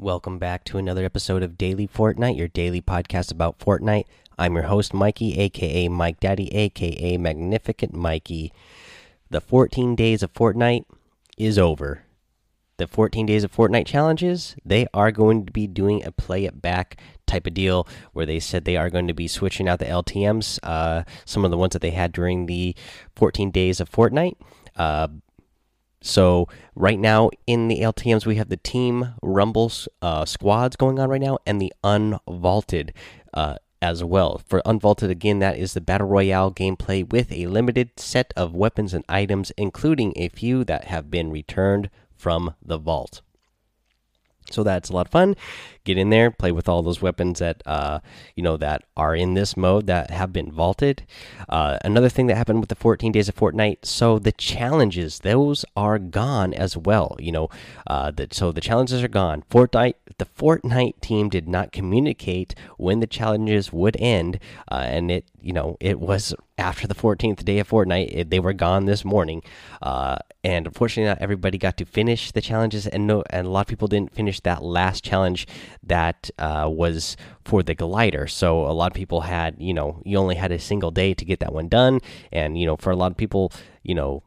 Welcome back to another episode of Daily Fortnite, your daily podcast about Fortnite. I'm your host, Mikey, aka Mike Daddy, aka Magnificent Mikey. The 14 days of Fortnite is over. The 14 days of Fortnite challenges, they are going to be doing a play it back type of deal where they said they are going to be switching out the LTMs, uh, some of the ones that they had during the 14 days of Fortnite. Uh, so right now in the LTM's we have the team rumbles uh, squads going on right now and the unvaulted uh, as well. For unvaulted again, that is the battle royale gameplay with a limited set of weapons and items, including a few that have been returned from the vault. So that's a lot of fun. Get in there, play with all those weapons that uh, you know that are in this mode that have been vaulted. Uh, another thing that happened with the 14 days of Fortnite, so the challenges those are gone as well. You know, uh, that so the challenges are gone. Fortnite, the Fortnite team did not communicate when the challenges would end, uh, and it you know it was after the 14th day of Fortnite. It, they were gone this morning, uh, and unfortunately, not everybody got to finish the challenges, and no, and a lot of people didn't finish that last challenge that uh, was for the glider. So a lot of people had, you know, you only had a single day to get that one done, and you know, for a lot of people, you know,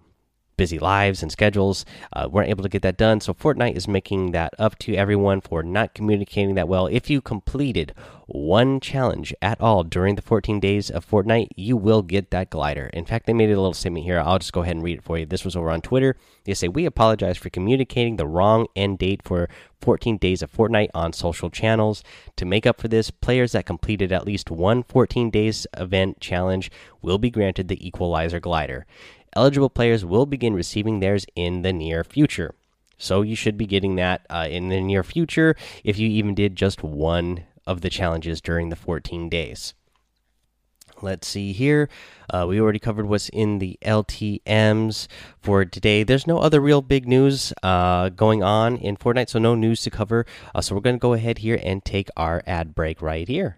busy lives and schedules uh, weren't able to get that done. So Fortnite is making that up to everyone for not communicating that well. If you completed one challenge at all during the 14 days of Fortnite, you will get that glider. In fact, they made a little statement here. I'll just go ahead and read it for you. This was over on Twitter. They say, We apologize for communicating the wrong end date for 14 days of Fortnite on social channels. To make up for this, players that completed at least one 14 days event challenge will be granted the Equalizer glider eligible players will begin receiving theirs in the near future. So you should be getting that uh, in the near future if you even did just one of the challenges during the 14 days. Let's see here. Uh, we already covered what's in the LTMs for today. There's no other real big news uh, going on in Fortnite, so no news to cover. Uh, so we're going to go ahead here and take our ad break right here.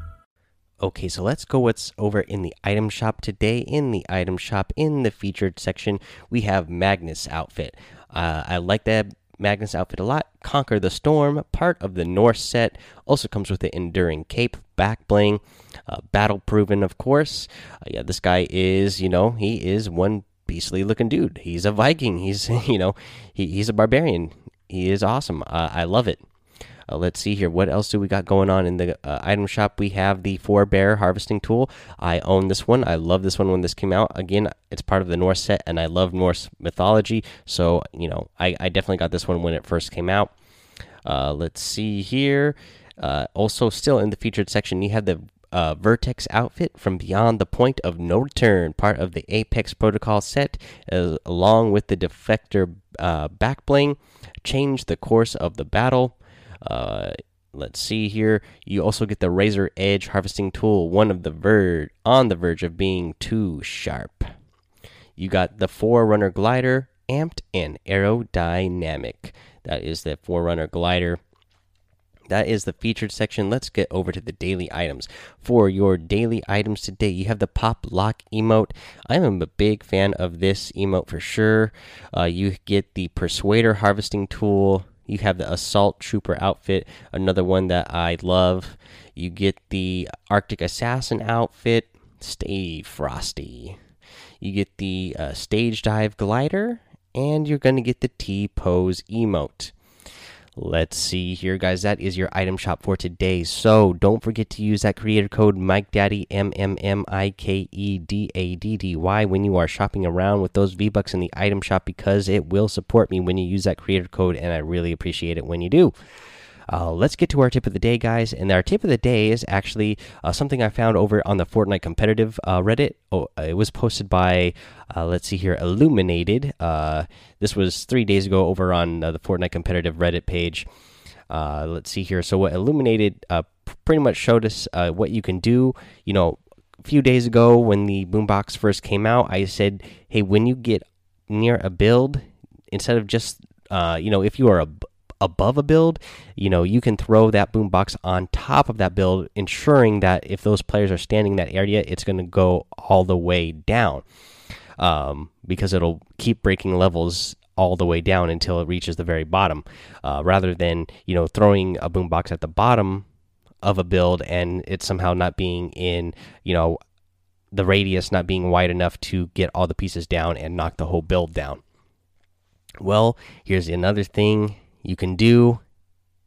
Okay, so let's go what's over in the item shop today. In the item shop, in the featured section, we have Magnus outfit. Uh, I like that Magnus outfit a lot. Conquer the Storm, part of the Norse set, also comes with the Enduring Cape, back bling, uh, battle proven, of course. Uh, yeah, this guy is, you know, he is one beastly looking dude. He's a Viking. He's, you know, he, he's a barbarian. He is awesome. Uh, I love it. Uh, let's see here. What else do we got going on in the uh, item shop? We have the Four Bear Harvesting Tool. I own this one. I love this one when this came out. Again, it's part of the Norse set, and I love Norse mythology. So, you know, I, I definitely got this one when it first came out. Uh, let's see here. Uh, also, still in the featured section, you have the uh, Vertex outfit from Beyond the Point of No Return, part of the Apex Protocol set, as, along with the Defector uh, back bling. Change the course of the battle. Uh, let's see here. You also get the Razor Edge harvesting tool, one of the verge on the verge of being too sharp. You got the Forerunner glider, amped and aerodynamic. That is the Forerunner glider. That is the featured section. Let's get over to the daily items. For your daily items today, you have the Pop Lock emote. I am a big fan of this emote for sure. Uh, you get the Persuader harvesting tool, you have the Assault Trooper outfit, another one that I love. You get the Arctic Assassin outfit, Stay Frosty. You get the uh, Stage Dive Glider, and you're going to get the T Pose emote. Let's see here, guys. That is your item shop for today. So don't forget to use that creator code Mike Daddy M M M I K E D A D D Y when you are shopping around with those V Bucks in the item shop because it will support me when you use that creator code, and I really appreciate it when you do. Uh, let's get to our tip of the day, guys. And our tip of the day is actually uh, something I found over on the Fortnite competitive uh, Reddit. Oh, it was posted by, uh, let's see here, Illuminated. Uh, this was three days ago over on uh, the Fortnite competitive Reddit page. Uh, let's see here. So what Illuminated uh, pretty much showed us uh, what you can do. You know, a few days ago when the boombox first came out, I said, hey, when you get near a build, instead of just uh, you know, if you are ab above a build, you know, you can throw that boombox on top of that build, ensuring that if those players are standing in that area, it's going to go all the way down. Um, because it'll keep breaking levels all the way down until it reaches the very bottom, uh, rather than you know throwing a boombox at the bottom of a build and it somehow not being in you know the radius not being wide enough to get all the pieces down and knock the whole build down. Well, here's another thing you can do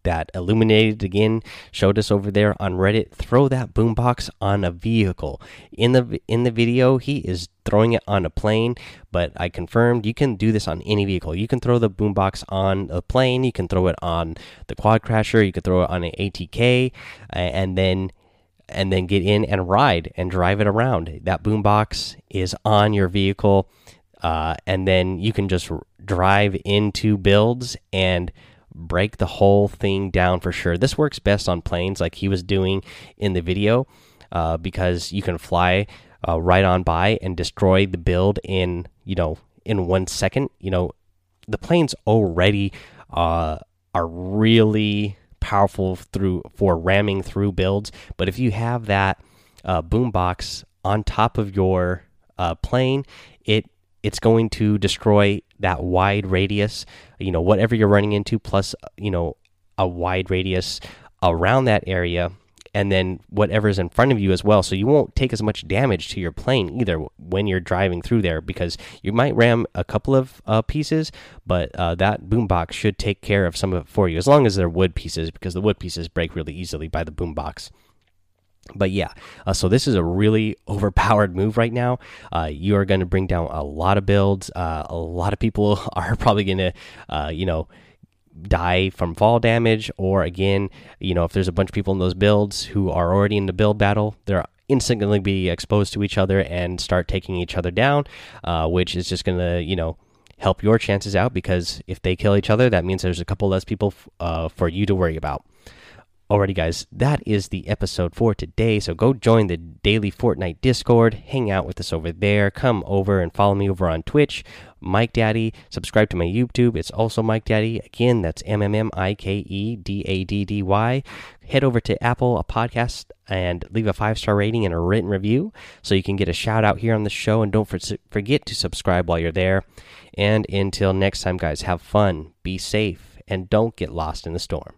that. Illuminated again showed us over there on reddit throw that boombox on a vehicle. In the in the video he is throwing it on a plane but i confirmed you can do this on any vehicle. You can throw the boombox on a plane you can throw it on the quad crasher you can throw it on an atk and then and then get in and ride and drive it around. That boombox is on your vehicle uh, and then you can just drive into builds and break the whole thing down for sure. This works best on planes, like he was doing in the video, uh, because you can fly uh, right on by and destroy the build in you know in one second. You know, the planes already uh, are really powerful through for ramming through builds, but if you have that uh, boombox on top of your uh, plane, it it's going to destroy that wide radius you know whatever you're running into plus you know a wide radius around that area and then whatever's in front of you as well. So you won't take as much damage to your plane either when you're driving through there because you might ram a couple of uh, pieces but uh, that boombox should take care of some of it for you as long as they're wood pieces because the wood pieces break really easily by the boombox but yeah, uh, so this is a really overpowered move right now. Uh, you are going to bring down a lot of builds. Uh, a lot of people are probably going to, uh, you know, die from fall damage. Or again, you know, if there's a bunch of people in those builds who are already in the build battle, they're instantly be exposed to each other and start taking each other down, uh, which is just going to, you know, help your chances out because if they kill each other, that means there's a couple less people uh, for you to worry about. Alrighty, guys, that is the episode for today. So go join the daily Fortnite Discord, hang out with us over there. Come over and follow me over on Twitch, Mike Daddy. Subscribe to my YouTube. It's also Mike Daddy. Again, that's M M M I K E D A D D Y. Head over to Apple a podcast and leave a five star rating and a written review so you can get a shout out here on the show. And don't forget to subscribe while you're there. And until next time, guys, have fun, be safe, and don't get lost in the storm.